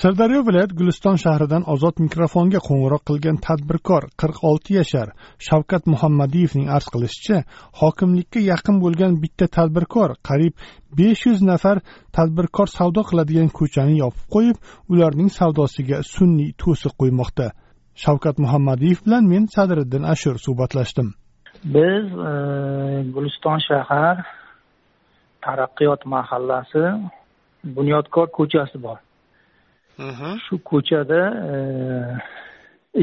Sirdaryo viloyat guliston shahridan ozod mikrofonga qo'ng'iroq qilgan tadbirkor qirq olti yashar shavkat muhammadiyevning arz qilishicha hokimlikka yaqin bo'lgan bitta tadbirkor qariyb besh yuz nafar tadbirkor savdo qiladigan ko'chani yopib qo'yib ularning savdosiga sun'iy to'siq qo'ymoqda. Shavkat muhammadiyev bilan men sadriddin ashur suhbatlashdim. Biz e, guliston shahar taraqqiyot mahallasi bunyodkor ko'chasi bor. Shu ko'chada e,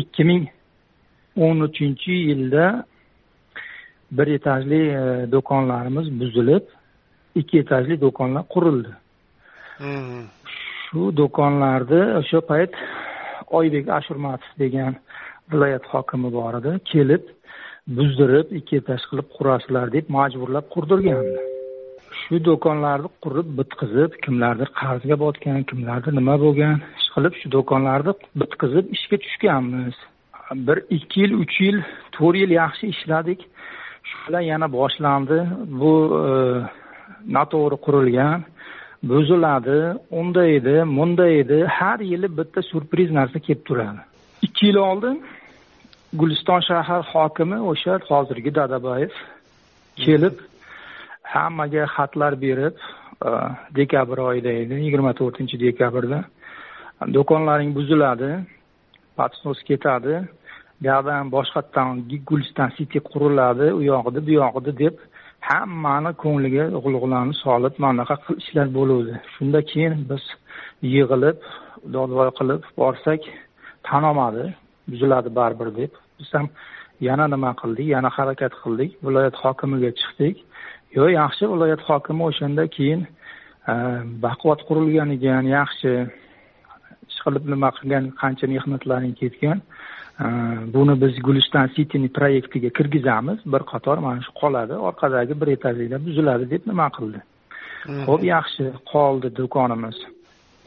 ikki ming o'n uchinchi yilda bir etajli e, do'konlarimiz buzilib ikki etajli do'konlar qurildi. Shu do'konlarni o'sha payt oybek ashurmatov degan viloyat hokimi bor edi. Kelib buzdirib ikki etaj qilib qurasizlar deb majburlab qurdirgandi shu do'konlarni qurib bitqizib kimlardir qarzga botgan kimlardir nima bo'lgan ish qilib shu do'konlarni bitqizib ishga tushganmiz. Bir ikki yil uch yil to'rt yil yaxshi ishladik. Shu bilan yana boshlandi. Bu e, noto'g'ri qurilgan buziladi unday edi bunday edi. Har yili bitta syurpriz narsa kelib turadi. Ikki yil oldin guliston shahar hokimi o'sha hozirgi dadabayev kelib hammaga xatlar berib e, dekabr oyida edi yigirma to'rtinchi dekabrda. Do'konlaring buziladi подснос ketadi buyoqdan boshqatdan guliston city quriladi u yog'ida bu yog'ida deb hammani ko'ngliga g'ulg'ulani solib mana bunaqa ishlar bo'luvdi. Shunda keyin biz yig'ilib dodvoy qilib borsak tan olmadi buziladi baribir deb. Biz ham yana nima qildik yana harakat qildik viloyat hokimiga chiqdik. Yo'q yaxshi viloyat hokimi o'shanda keyin e, baquvvat qurilgan ekan yaxshi ishqilib nima qilgan qancha mehnatlaring ketgan e, buni biz guliston cityni proyektiga kirgizamiz. Bir qator mana shu qoladi orqadagi bir etajliklar buziladi deb nima qildi. Ho'p yaxshi qoldi do'konimiz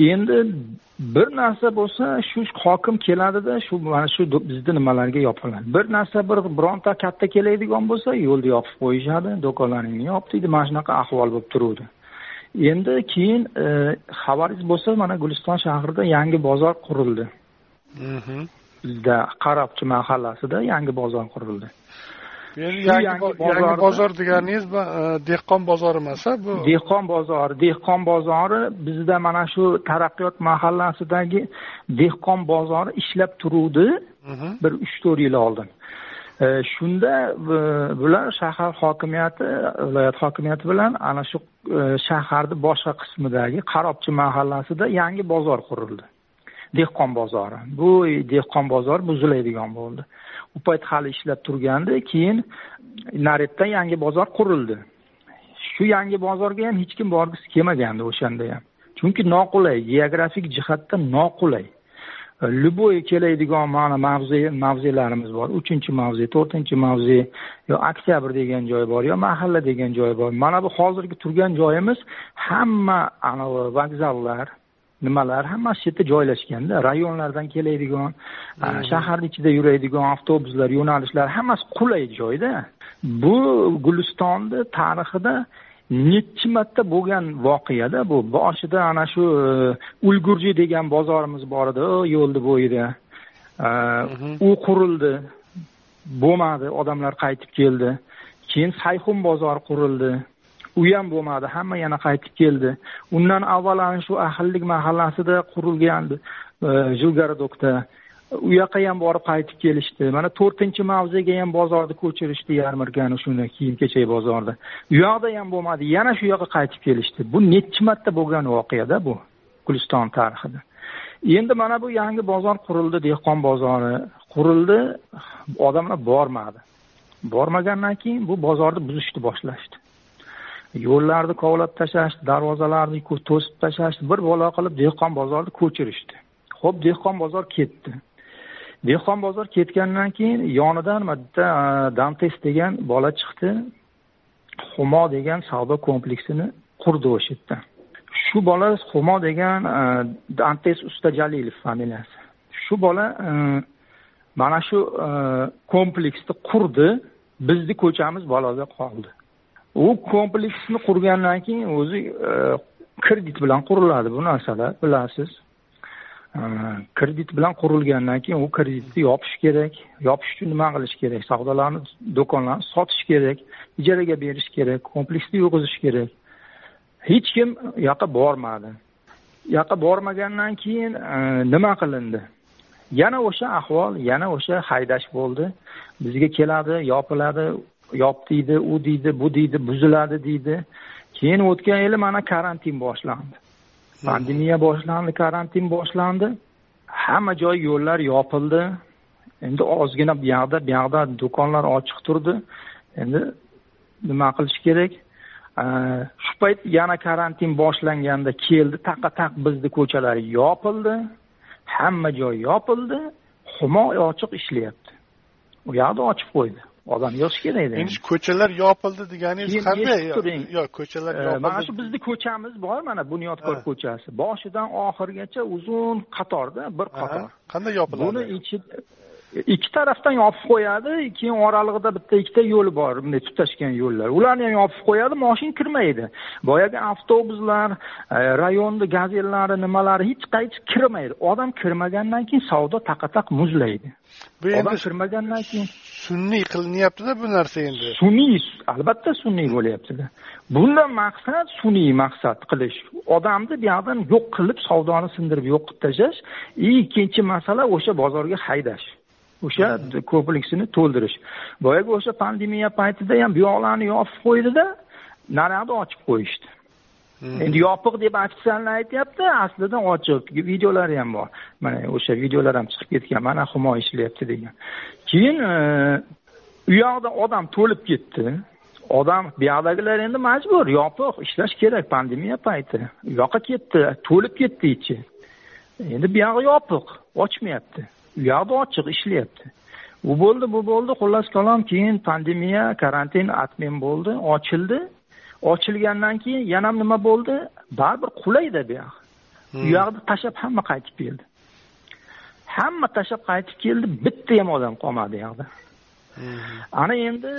endi bir narsa bo'lsa shu hokim keladida shu mana shu bizni nimalarga yopiladi bir narsa bir bironta katta keladigan bo'lsa yo'lni yopib qo'yishadi do'konlaringni yop deydi mana shunaqa ahvol bo'lib turuvdi. Endi keyin e, xabaringiz bo'lsa mana guliston shahrida yangi bozor qurildi. Bizda qarobchi mahallasida yangi bozor qurildi yangi bozor deganingiz e, dehqon bozori emas bu? Dehqon bozori. Dehqon bozori bizda mana shu taraqqiyot mahallasidagi dehqon bozori ishlab turuvdi. Mhm. bir uch to'rt yil oldin. E, shunda bular shahar hokimiyati viloyat hokimiyati bilan ana shu e, shaharni boshqa qismidagi qarobchi mahallasida yangi bozor qurildi. Dehqon bozori. Bu dehqon bozori buziladigan bo'ldi u payt hali ishlab turgandi keyin naretda yangi bozor qurildi. Shu yangi bozorga ham hech kim borgisi kelmagandi o'shanda ham. Chunki noqulay geografik jihatdan noqulay. E, Любой keladigan mana mavze mavzelarimiz bor. Uchinchi mavze to'rtinchi mavze yo oktyabr degan joy bor yo mahalla degan joy bor. Mana bu hozirgi turgan joyimiz hamma anavi vokzallar nimalar hammasi shu yerda joylashganda rayonlardan keladigan hmm. shaharni ichida yuradigan avtobuslar yo'nalishlar hammasi qulay joyda. Bu gulistonni tarixida nechi marta bo'lgan voqeada bu. Boshida ana shu e, ulgurji degan bozorimiz bor edi yo'lni bo'yida. Hmm. u qurildi. Bo'lmadi odamlar qaytib keldi. Keyin sayxun bozori qurildi u ham bo'lmadi. Hamma yana qaytib keldi. Undan avval ana shu ahillik mahallasida qurilgandi e, жилгородокda u yoqqa ham borib qaytib kelishdi. Mana to'rtinchi mavzega ham bozorni ko'chirishdi yarmarkani shuni kiyim kechak bozorda. U yoqda ham bo'lmadi. Yana shu yoqqa qaytib kelishdi. Bu nechi marta bo'lgan voqeada bu guliston tarixida. Endi mana bu yangi bozor qurildi dehqon bozori qurildi. Odamlar bormadi. Bormagandan keyin bu bozorni buzishni boshlashdi. Yo'llarni kovlab tashlashdi darvozalarni to'sib tashlashdi bir balo qilib dehqon bozorni ko'chirishdi. Ho'p dehqon bozor ketdi. Dehqon bozor ketgandan keyin yonidan bitta dantes degan bola chiqdi. Humo degan savdo kompleksini qurdi o'sha yerda shu bola humo degan e, dantes usta jalilov familiyasi. Shu bola e, mana shu e, kompleksni qurdi. Bizni ko'chamiz baloga qoldi. U kompleksni qurgandan keyin o'zi e, kredit bilan quriladi bu narsalar bilasiz. E, kredit bilan qurilgandan keyin u kreditni yopish kerak yopish uchun nima qilish kerak? Savdolarni do'konlarni sotish kerak ijaraga berish kerak kompleksni yurg'izish kerak. Hech kim u yoqqa bormadi. U yoqqa bormagandan keyin e, nima qilindi? Yana o'sha ahvol yana o'sha haydash bo'ldi. Bizga keladi yopiladi. Yop deydi u deydi bu deydi buziladi deydi. Keyin o'tgan yili mana karantin boshlandi. Pandemiya boshlandi karantin boshlandi. Hamma joy yo'llar yopildi. Endi ozgina bu yoqda bu yoqda do'konlar ochiq turdi. Endi nima qilish kerak? Shu payt yana karantin boshlanganda keldi taqa taq bizni ko'chalar yopildi. Hamma joy yopildi. Humo ochiq ishlayapti. U yoqda ochib qo'ydi. Odam yozish kerak edi endi ko'chalar yopildi deganingiz qanday yo'q. ko'chalar yopildi. mana shu bizni ko'chamiz bor mana bunyodkor ko'chasi. Boshidan oxirigacha uzun qatorda bir qator. Qanday yopiladi? Buni ichi ikki tarafdan yopib qo'yadi keyin oralig'ida bitta ikkita yo'l bor bunday tutashgan yo'llar. Ularni ham yopib qo'yadi moshin kirmaydi. Boyagi avtobuslar e, rayonni gazelari nimalari hech qaysi kirmaydi. Odam kirmagandan keyin savdo taqataq muzlaydi. Bu endi kirmagandan keyin sun'iy qilinyaptida bu narsa endi? Sun'iy albatta sun'iy bo'lyaptida. Bundan maqsad sun'iy maqsad qilish. Odamni bu yoqdan yo'q qilib savdoni sindirib yo'q qilib tashlash. Ikkinchi masala o'sha bozorga haydash o'sha kompleksini to'ldirish. Boyagi o'sha pandemiya paytida ham bu yoqlarni yopib qo'ydida naryoqni ochib qo'yishdi. Hmm. endi yopiq deb ofitsialniy aytyapti aslida ochiq videolari ham bor. Mana o'sha videolar ham chiqib ketgan mana humo ishlayapti degan. Keyin e, u yoqda odam to'lib ketdi. Odam bu yoqdagilar endi majbur yopiq ishlash kerak pandemiya payti. U yoqqa ketdi to'lib ketdi ichi. Endi bu yog'i yopiq ochmayapti u yoqda ochiq ishlayapti. U bo'ldi bu bo'ldi. Xullas kalom keyin pandemiya karantin atmen bo'ldi ochildi. Ochilgandan keyin yana nima bo'ldi? Baribir qulayda bu yoq. U hmm. yoqni tashlab hamma qaytib keldi. Hamma tashlab qaytib keldi bitta ham odam qolmadi u yoqda ana endi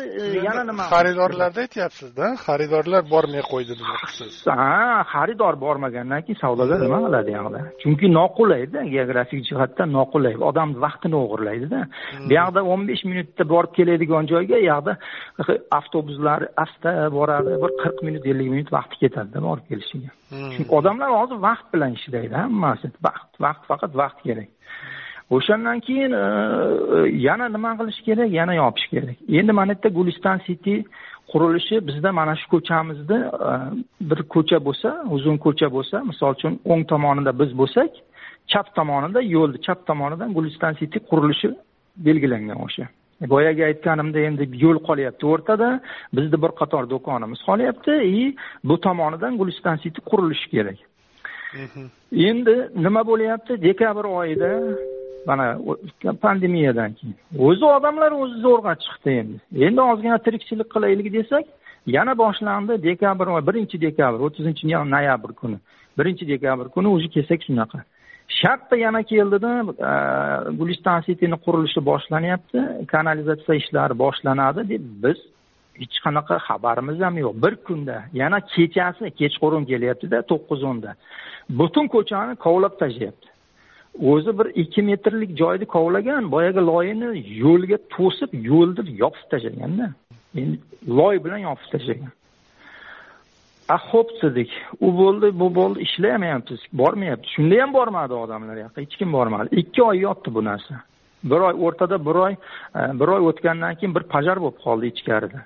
yana nima xaridorlarda aytyapsizda xaridorlar bormay qo'ydi demoqchisiz ha xaridor bormagandan keyin savdogar nima qiladi yoqda chunki noqulayda geografik jihatdan noqulay odamni vaqtini o'g'irlaydida bu yoqda o'n besh minutda borib keladigan joyga u yoqda avtobuslar asta boradi bir qirq minut ellik minut vaqti ketadida borib kelishiga chunki odamlar hozir vaqt bilan ishlaydi hammasi vaqt vaqt faqat vaqt kerak o'shandan keyin e, yana nima qilish kerak? Yana yopish kerak. Endi mana yerda guliston city qurilishi bizda mana shu ko'chamizni e, bir ko'cha bo'lsa uzun ko'cha bo'lsa misol uchun o'ng tomonida biz bo'lsak chap tomonida yo'lni chap tomonidan guliston city qurilishi belgilangan o'sha. Boyagi aytganimda endi yo'l qolyapti o'rtada bizni bir qator do'konimiz qolyapti и bu tomonidan guliston city qurilishi kerak. Endi nima bo'lyapti? Dekabr oyida mana pandemiyadan keyin. O'zi odamlar o'zi zo'rg'a chiqdi endi. Endi ozgina tirikchilik qilaylik desak yana boshlandi dekabr oy birinchi dekabr o'ttizinchi noyabr kuni. Birinchi dekabr kuni уже kelsak shunaqa. Shartta yana keldida guliston cityni qurilishi boshlanyapti kanalizatsiya ishlari boshlanadi deb biz hech qanaqa xabarimiz ham yo'q. Bir kunda yana kechasi kechqurun kelyaptida to'qqiz o'nda. Butun ko'chani kovlab tashlayapti. O'zi bir ikki metrlik joyni kovlagan boyagi loyini yo'lga to'sib yo'lni yopib tashlaganda endi loy bilan yopib tashlagan. A ho'p dedik. U bo'ldi bu bo'ldi ishlamayapmiz bormayapti. Shunda ham bormadi odamlar yoqqa hech kim bormadi. Ikki oy yotdi bu narsa. Bir oy o'rtada bir oy e, bir oy o'tgandan keyin bir pajar bo'lib qoldi ichkarida.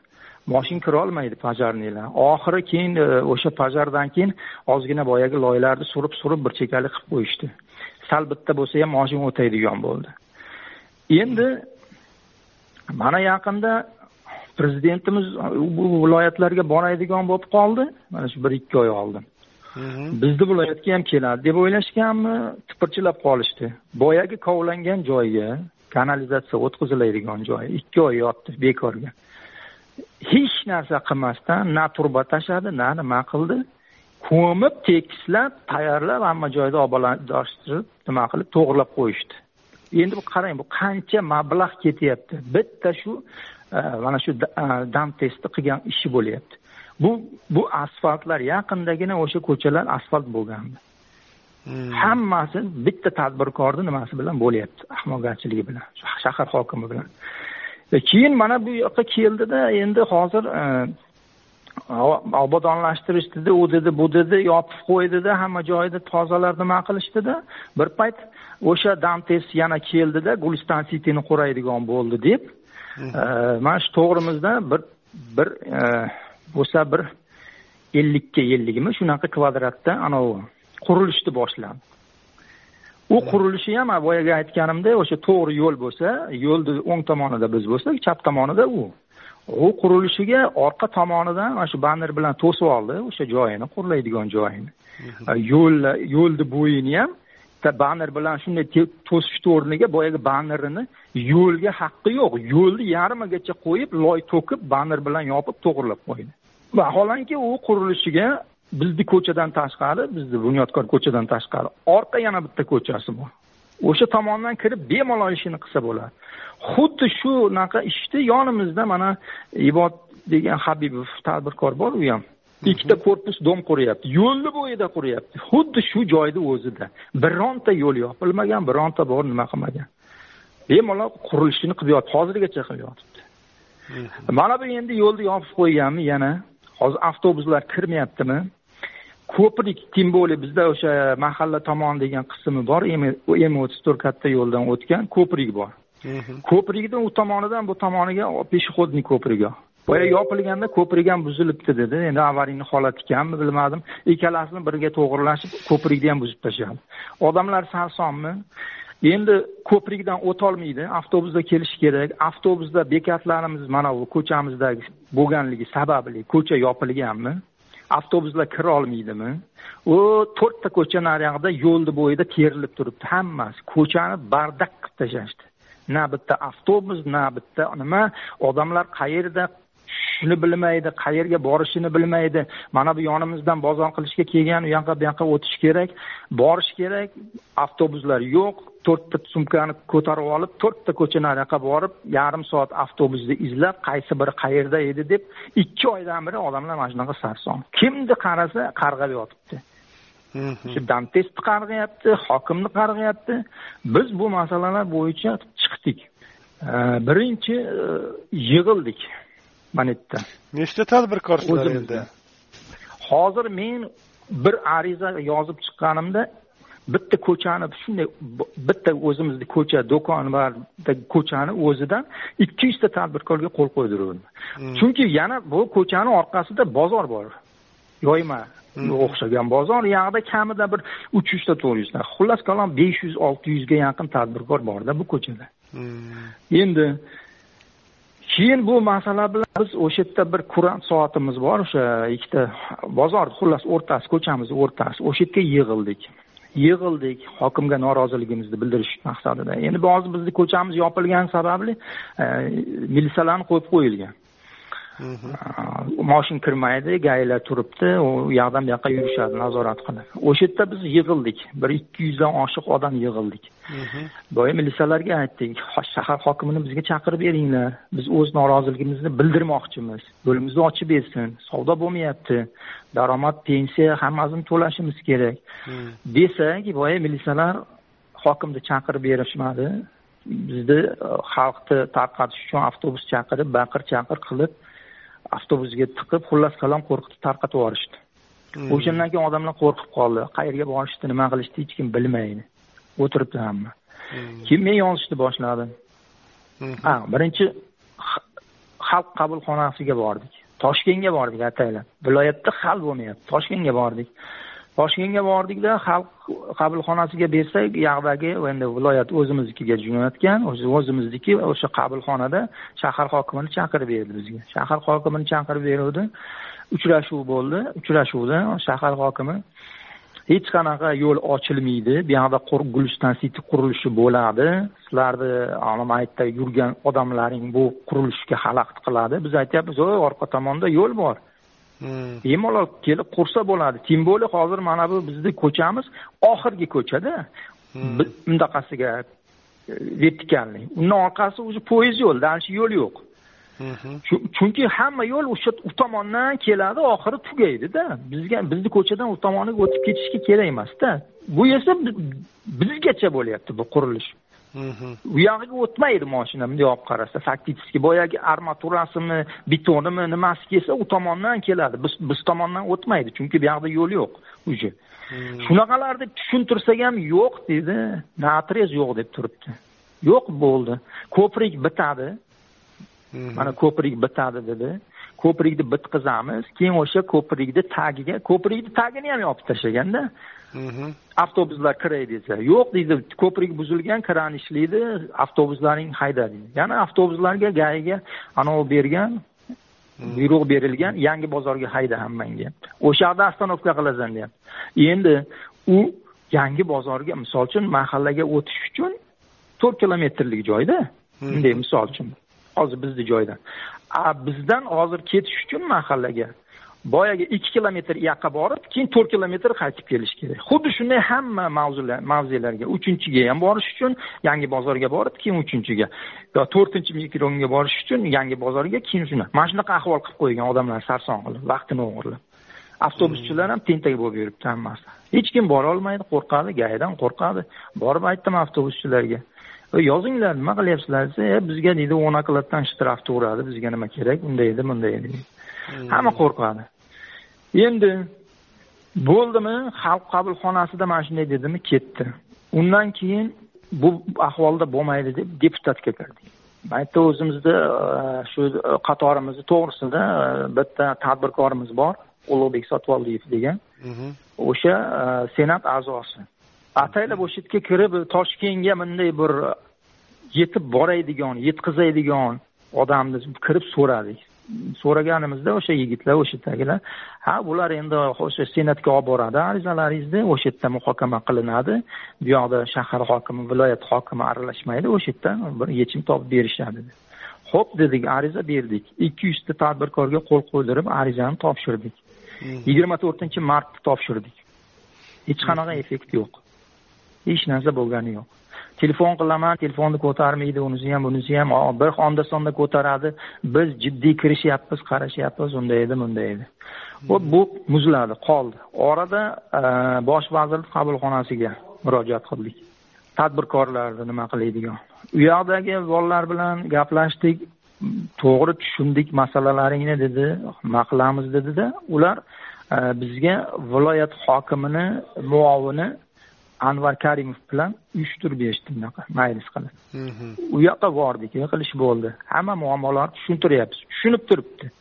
Moshin kirolmaydi pojarnilar oxiri keyin e, o'sha pajardan keyin ozgina boyagi loylarni surib surib bir chekkalik qilib qo'yishdi. Sal bitta bo'lsa ham moshin o'taydigan bo'ldi. Endi mana yaqinda prezidentimiz bu viloyatlarga boradigan bo'lib qoldi. Mana shu bir ikki oy oldin. Bizni viloyatga ham keladi deb o'ylashganmi? Tipirchilab qolishdi. Boyagi kovlangan joyga kanalizatsiya o'tkaziladigan joy ikki oy yotdi bekorga. Hech narsa qilmasdan na turba tashladi na nima qildi ko'mib tekislab tayyorlab hamma joyda obodonlashtirib nima qilib to'g'irlab qo'yishdi. Endi bu qarang bu qancha mablag' ketyapti. Bitta shu e, mana shu e, dam testni qilgan ishi bo'lyapti. Bu bu asfaltlar yaqindagina o'sha ko'chalar asfalt bo'lgandi. Hmm. hammasi bitta tadbirkorni nimasi bilan bo'lyapti ahmoqgarchiligi bilan shahar hokimi bilan. E, keyin mana bu yoqqa keldida endi hozir obodonlashtirishdida u dedi bu dedi yopib qo'ydida hamma joyni tozalab nima qilishdida. Bir payt o'sha damtes yana keldida guliston sitini quradigan bo'ldi deb. Mana shu to'g'rimizda bir bir e, bo'lsa bir ellikka ellikmi shunaqa kvadratda anavi qurilishni boshladi. U qurilishi ham boyagi aytganimdek o'sha to'g'ri yo'l bo'lsa yo'lni o'ng tomonida biz bo'lsak chap tomonida u u qurilishiga orqa tomonidan mana shu banner bilan to'sib oldi. O'sha joyini qurilaydigan joyini. Yo'l yo'lni bo'yini ham banner bilan shunday to'sishni o'rniga boyagi bannerini yo'lga haqqi yo'q. Yo'lni yarmigacha qo'yib loy to'kib banner bilan yopib to'g'irlab qo'ydi. Vaholanki u qurilishiga bizni ko'chadan tashqari bizni bunyodkor ko'chadan tashqari orqa yana bitta ko'chasi bor o'sha tomondan kirib bemalol ishini qilsa bo'ladi. Xuddi shunaqa ishni yonimizda mana ibod degan habibov tadbirkor bor u ham. Ikkita korpus dom quryapti yo'lni bo'yida quryapti. Xuddi shu joyni o'zida. Bironta yo'l yopilmagan bironta bor nima qilmagan. Bemalol qurilishini qilib yotibdi hozirgacha qilib yotibdi. Mana bu endi yo'lni yopib qo'yganmi? Yana. Hozir avtobuslar kirmayaptimi ko'prik тем более bizda o'sha mahalla tomon degan qismi bor m o'ttiz to'rt katta yo'ldan o'tgan ko'prik bor. Ko'prikni u tomonidan bu tomoniga пешеходный ko'prigi. Boya yopilganda ko'prik ham buzilibdi dedi. Endi avariyni holati ekanmi bilmadim. Ikkalasini birga to'g'irlashib ko'prikni ham buzib tashladi. Odamlar sarsonmi? Endi ko'prikdan o'tolmaydi. Avtobusda kelish kerak. Avtobusda bekatlarimiz mana bu ko'chamizdagi bo'lganligi sababli ko'cha yopilganmi avtobuslar kira olmaydimi u to'rtta ko'cha nariyog'ida yo'lni bo'yida terilib turibdi. Hammasi ko'chani bardak qilib tashlashdi. Na bitta avtobus na bitta nima? Odamlar qayerda tushishini bilmaydi qayerga borishini bilmaydi. Mana bu yonimizdan bozor qilishga kelgan u yoqqa bu yoqqa o'tish kerak. Borish kerak avtobuslar yo'q to'rtta sumkani ko'tarib olib to'rtta ko'cha nariyoqqa borib yarim soat avtobusni izlab qaysi biri qayerda edi deb ikki oydan beri odamlar mana shunaqa sarson. Kimni qarasa qarg'ab yotibdi. Shu dantestni qarg'ayapti hokimni qarg'ayapti biz bu masalalar bo'yicha chiqdik. Birinchi e, yig'ildik mana yerda nechta tadbirkorsizlar endi? Hozir men bir ariza yozib chiqqanimda bitta ko'chani shunday bitta o'zimizni ko'cha do'kon va ko'chani o'zidan ikki yuzta tadbirkorga qo'l qo'ydiruvdim. Hmm. chunki yana bu ko'chani orqasida bozor bor. Yoyma o'xshagan bozor u yoqda kamida bir uch yuzta to'rt yuzta xullas kalom besh yuz olti yuzga yaqin tadbirkor borda bu ko'chada. Hmm. Keyin bu masala bilan biz o'sha yerda bir kurant soatimiz bor o'sha ikkita bozor xullas o'rtasi ko'chamizni o'rtasi o'sha yerga yig'ildik. Yig'ildik hokimga noroziligimizni bildirish maqsadida. Endi hozir bizni ko'chamiz yopilgani sababli e, militsiyalarni qo'yib qo'yilgan. Moshin kirmaydi gaylar turibdi u yoqdan bu yoqqa yurishadi nazorat qilib o'sha yerda biz yig'ildik bir ikki yuzdan oshiq odam yig'ildik. Boya militsiyalarga aytdik shahar hokimini bizga chaqirib beringlar biz o'z noroziligimizni bildirmoqchimiz yo'limizni ochib bersin savdo bo'lmayapti daromad pensiya hammasini to'lashimiz kerak. Desak boya militsiyalar hokimni chaqirib berishmadi. Bizni xalqni tarqatish uchun avtobus chaqirib baqir chaqir qilib avtobusga tiqib xullas kalom qo'rqitib tarqatib yuborishdi. Hmm. o'shandan keyin odamlar qo'rqib qoldi. Qayerga borishdi nima qilishdi hech kim bilmaydi. O'tiribdi hamma. Hmm. keyin men yozishni boshladim. Hmm. ha birinchi xalq qabulxonasiga bordik. Toshkentga bordik ataylab. Viloyatda hal bo'lmayapti toshkentga bordik toshkentga bordikda xalq qabulxonasiga bersak u endi viloyat o'zimiznikiga jo'natgan o'zimizniki o'sha qabulxonada shahar hokimini chaqirib berdi bizga. Shahar hokimini chaqirib beruvdi. Uchrashuv bo'ldi. Uchrashuvda shahar hokimi hech qanaqa yo'l ochilmaydi. Bu yoqda guliston siti qurilishi bo'ladi. Sizlarni maytda yurgan odamlaring bu qurilishga xalaqit qiladi. Biz aytyapmiz o orqa tomonda yo'l bor. Bemalol kelib qursa bo'ladi. Тем более hozir mana bu bizni ko'chamiz. Oxirgi ko'chada bundaqasiga vertikalniy undan orqasi уже poyezd yo'l дальше yo'l yo'q. Chunki hamma yo'l o'sha u tomondan keladi oxiri tugaydida bizga bizni ko'chadan u tomoniga o'tib ketishga kerak emasda. Bu esa bizgacha bo'lyapti bu qurilish u yog'iga o'tmaydi moshina bunday olib qarasa. Faktiski boyagi armaturasimi betonimi nimasi kelsa u tomondan keladi. Biz biz tomondan o'tmaydi chunki bu yoqda yo'l yo'q уже shunaqalarni tushuntirsak ham yo'q dedi. Naotrez yo'q deb turibdi. Yo'q bo'ldi. Ko'prik bitadi. Mana ko'prik bitadi dedi. Ko'prikni bitqizamiz. Keyin o'sha ko'prikni tagiga ko'prikni tagini ham yopib tashlaganda avtobuslar kiray desa yo'q deydi ko'prik buzilgan kran ishlaydi avtobuslaring hayda deydi yana avtobuslarga gaiga anavi bergan buyruq berilgan yangi bozorga hayda hammang deyapti o'sha yoqda остановка qilasan deyapti. Endi u yangi bozorga misol uchun mahallaga o'tish uchun to'rt kilometrlik joyda. Bunday misol uchun. Hozir bizni joydan bizdan hozir ketish uchun mahallaga boyagi ikki kilometr yoqqa borib keyin to'rt kilometr qaytib kelish kerak. Xuddi shunday hamma mavzular mavzelarga uchinchiga ham borish uchun yangi bozorga borib keyin uchinchiga yo to'rtinchi mikronga borish uchun yangi bozorga keyin shuna mana shunaqa ahvol qilib qo'ygan odamlar sarson qilib vaqtini o'g'irlab. Avtobuschilar ham tentak bo'lib yuribdi hammasi. Hech kim borolmaydi qo'rqadi gaidan qo'rqadi. Borib aytdim avtobuschilarga yozinglar nima qilyapsizlar? desa e bizga deydi o'n okladdan shtraf tug'radi bizga nima kerak unday edi bunday edi. Hamma qo'rqadi endi bo'ldimi? Xalq qabulxonasida mana shunday dedimi? Ketdi. Undan keyin bu ahvolda bo'lmaydi deb deputatga kirdik. Mayerda o'zimizni e, shu qatorimizni to'g'risida e, bitta tadbirkorimiz bor. Ulug'bek sotvoldiyev degan. O'sha e, senat a'zosi. Ataylab o'sha yerga kirib toshkentga bunday bir yetib boradigan yetkazadigan odamni kirib so'radik so'raganimizda o'sha yigitlar o'sha yerdagilar ha bular endi o'sha senatga olib boradi arizalaringizni o'sha yerda muhokama qilinadi. Bu yoqda shahar hokimi viloyat hokimi aralashmaydi o'sha yerda bir yechim topib berishadi. Ho'p dedik ariza berdik. Ikki yuzta tadbirkorga qo'l qo'ydirib arizani topshirdik. Hmm. yigirma to'rtinchi martda topshirdik. Hech qanaqa effekt yo'q. Hech narsa bo'lgani yo'q telefon qilaman telefonni ko'tarmaydi unisi ham bunisi ham. Bir onda sonda ko'taradi. Biz jiddiy kirishyapmiz qarashyapmiz unday edi bunday edi. Bu muzladi qoldi. Orada bosh vazirlik qabulxonasiga murojaat qildik. Tadbirkorlarni nima qiladigan. U yoqdagi bolalar bilan gaplashdik. To'g'ri tushundik masalalaringni dedi. Nima qilamiz dedida. Ular bizga viloyat hokimini muovini anvar karimov bilan uyushtirib berishdi bunaqa majlis qilib. U yoqqa bordik yig'ilish bo'ldi. Hamma muammolarni tushuntiryapmiz tushunib turibdi.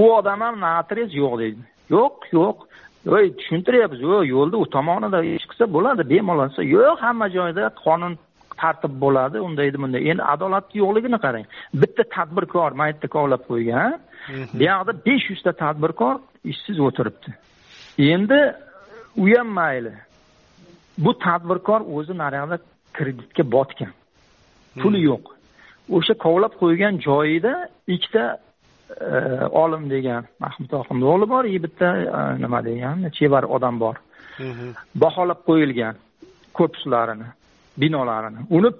U odam ham naotrez yo'q deydi. Yo'q yo'q. Voy tushuntiryapmiz yo'q yo'lni u tomonida ish qilsa bo'ladi bemalol yo'q hamma joyda qonun tartib bo'ladi undaydi bunday. Endi adolatni yo'qligini qarang. Bitta tadbirkor maytda kovlab qo'ygan bu yoqda besh yuzta tadbirkor ishsiz o'tiribdi. Endi u ham mayli bu tadbirkor o'zi naryoqda kreditga botgan puli hmm. yo'q o'sha kovlab qo'ygan joyida ikkita e, olim degan mahmud oxunni o'g'li bor и bitta e, nima degan chevar odam bor hmm. baholab qo'yilgan korpuslarini binolarini uni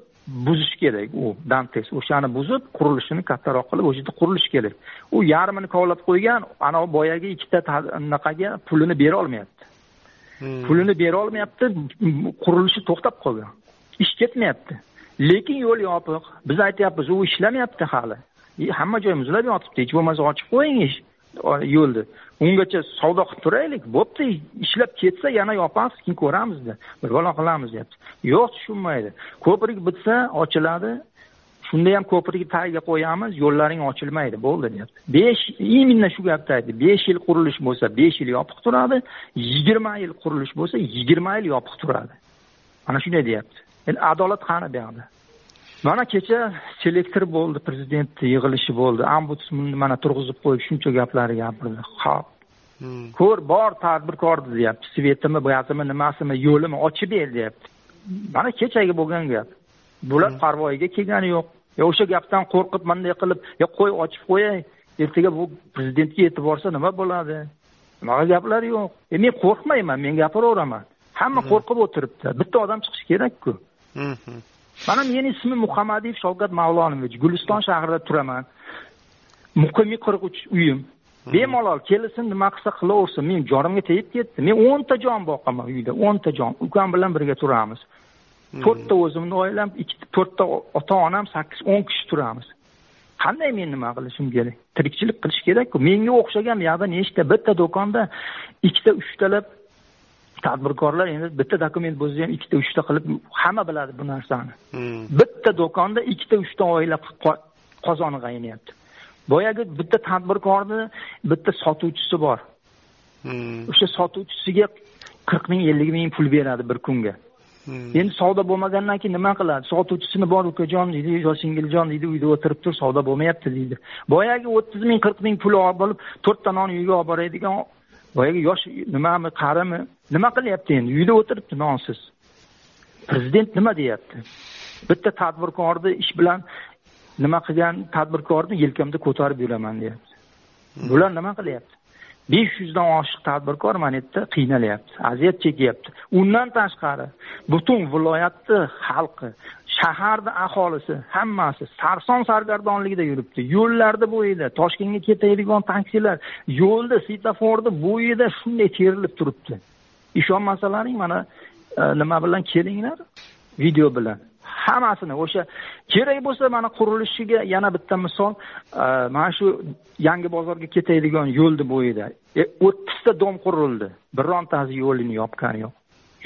buzish kerak u dantes o'shani buzib qurilishini kattaroq qilib o'sha yerda qurilishi kerak u yarmini kovlab qo'ygan anavi boyagi ikkita anaqaga pulini berolmayapti. Hmm. pulini berolmayapti qurilishi to'xtab qolgan ish ketmayapti. Lekin yo'l yopiq. Biz aytyapmiz u ishlamayapti hali. E, hamma joy muzlab yotibdi. Hech bo'lmasa ochib qo'ying ish yo'lni. Ungacha savdo qilib turaylik bo'pti. Ishlab ketsa yana yopamiz keyin ko'ramizda. Bir balo qilamiz deyapti. Yo'q tushunmaydi. Ko'prik bitsa ochiladi. Shunda ham ko'prikni tagiga qo'yamiz yo'llaring ochilmaydi bo'ldi deyapti. Besh именно shu gapni aytdi. Besh yil qurilish bo'lsa besh yil yopiq turadi yigirma yil qurilish bo'lsa yigirma yil yopiq turadi. Mana shunday deyapti. Endi adolat qani bu yoqda mana kecha selektor bo'ldi prezidentni yig'ilishi bo'ldi. Ombudsmanni mana turg'izib qo'yib shuncha gaplarni gapirdi. Ho'p hmm. ko'r bor tadbirkorni deyapti. Svetimi gazimi nimasimi yo'limi ochib ber deyapti. Mana kechagi bo'lgan gap. Bular hmm. parvoyiga kelgani yo'q. yo o'sha gapdan qo'rqib bunday qilib yo qo'y ochib qo'yay ertaga bu prezidentga yetib borsa nima bo'ladi? Bunaqa gaplar yo'q. E men qo'rqmayman men gapiraveraman. Hamma qo'rqib o'tiribdi. Bitta odam chiqishi kerakku. Mana meni ismim muhammadiyev shavkat mavlonovich guliston shahrida turaman. Muqimiy qirq uch uyim bemalol kelsin nima qilsa qilaversin. Men jonimga tegib ketdi. Men o'nta jon boqaman uyda o'nta jon. Ukam bilan birga turamiz to'rtta o'zimni oilam ikkita to'rtta ota onam sakkiz o'n kishi turamiz. Qanday men nima qilishim kerak? Tirikchilik qilish kerakku. Menga o'xshagan bu yoqda nechta bitta do'konda ikkita uchtalab tadbirkorlar endi bitta dokument bo'lsa ham ikkita uchta qilib hamma biladi bu narsani. Hmm. bitta do'konda ikkita uchta oila qozoni qaynyapti boyagi bitta tadbirkorni bitta sotuvchisi bor. Hmm. o'sha sotuvchisiga qirq ming ellik ming pul beradi bir kunga. hmm. Endi savdo bo'lmagandan keyin nima qiladi? Sotuvchisini bor ukajon deydi yo singiljon deydi uyda o'tirib tur savdo bo'lmayapti deydi. Boyagi o'ttiz ming qirq ming pul olib olib to'rtta non uyga olib boradigan boyagi yosh nimami qarimi? Nima qilyapti endi? Uyda o'tiribdi nonsiz. Prezident nima deyapti? Bitta tadbirkorni ish bilan nima qilgan tadbirkorni yelkamda ko'tarib yuraman deyapti. Bular nima qilyapti besh yuzdan oshiq tadbirkor mana bu yerda qiynalyapti aziyat chekyapti. Undan tashqari butun viloyatni xalqi shaharni aholisi hammasi sarson sargardonligida yuribdi. Yo'llarni bo'yida toshkentga ketadigan taksilar yo'lda svetoforni bo'yida shunday terilib turibdi. Ishonmasalaring mana e, nima bilan kelinglar? Video bilan. Hammasini o'sha kerak bo'lsa mana qurilishiga yana bitta misol e, mana shu yangi bozorga ketadigan yo'lni bo'yida. E, o'ttizta dom qurildi. Birontasi yo'lini yopgani yo'q.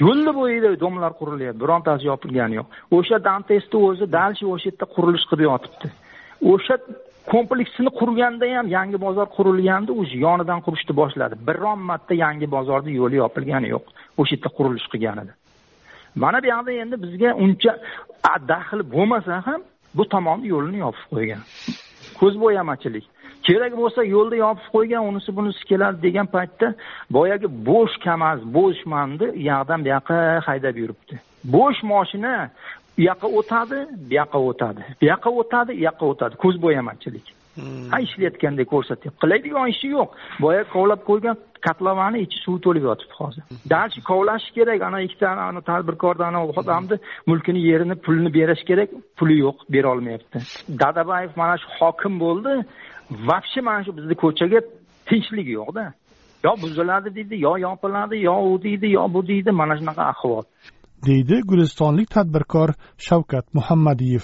Yo'lni bo'yida domlar qurilyapti. Birontasi yopilgani yo'q. O'sha dantesni o'zi dalshi o'sha yerda qurilish qilib yotibdi. O'sha kompleksini qurganda ham yangi bozor qurilganda уже yonidan qurishni boshladi. Biron marta yangi bozorni yo'li yopilgani yo'q. O'sha yerda qurilish qilganida. Mana bu yoqda endi bizga uncha daxl bo'lmasa ham bu tomonni yo'lini yopib qo'ygan. Ko'zbo'yamachilik kerak bo'lsa yo'lda yopib qo'ygan unisi bunisi keladi degan paytda boyagi bo'sh kamaz bo'sh manni u yoqdan bu yoqqa haydab yuribdi. Bo'sh moshina u yoqqa o'tadi bu yoqqa o'tadi bu yoqqa o'tadi u yoqqa o'tadi. Ko'zbo'yamachilik Hmm. ha ishlayotgandek ko'rsatyapti qiladigan ishi yo'q. Boya kovlab qo'ygan kotlovani ichi suv to'lib yotibdi hozir. Дальше kovlash kerak ana ikkita ana tadbirkorni ana odamni mulkini yerini pulini berish kerak. Puli yo'q berolmayapti dadabayev mana shu hokim bo'ldi. Вообще mana shu bizni ko'chaga tinchlik yo'qda yo buziladi deydi yo yopiladi yo u deydi yo bu deydi. Mana shunaqa ahvol. Deydi gulistonlik tadbirkor shavkat muhammadiyev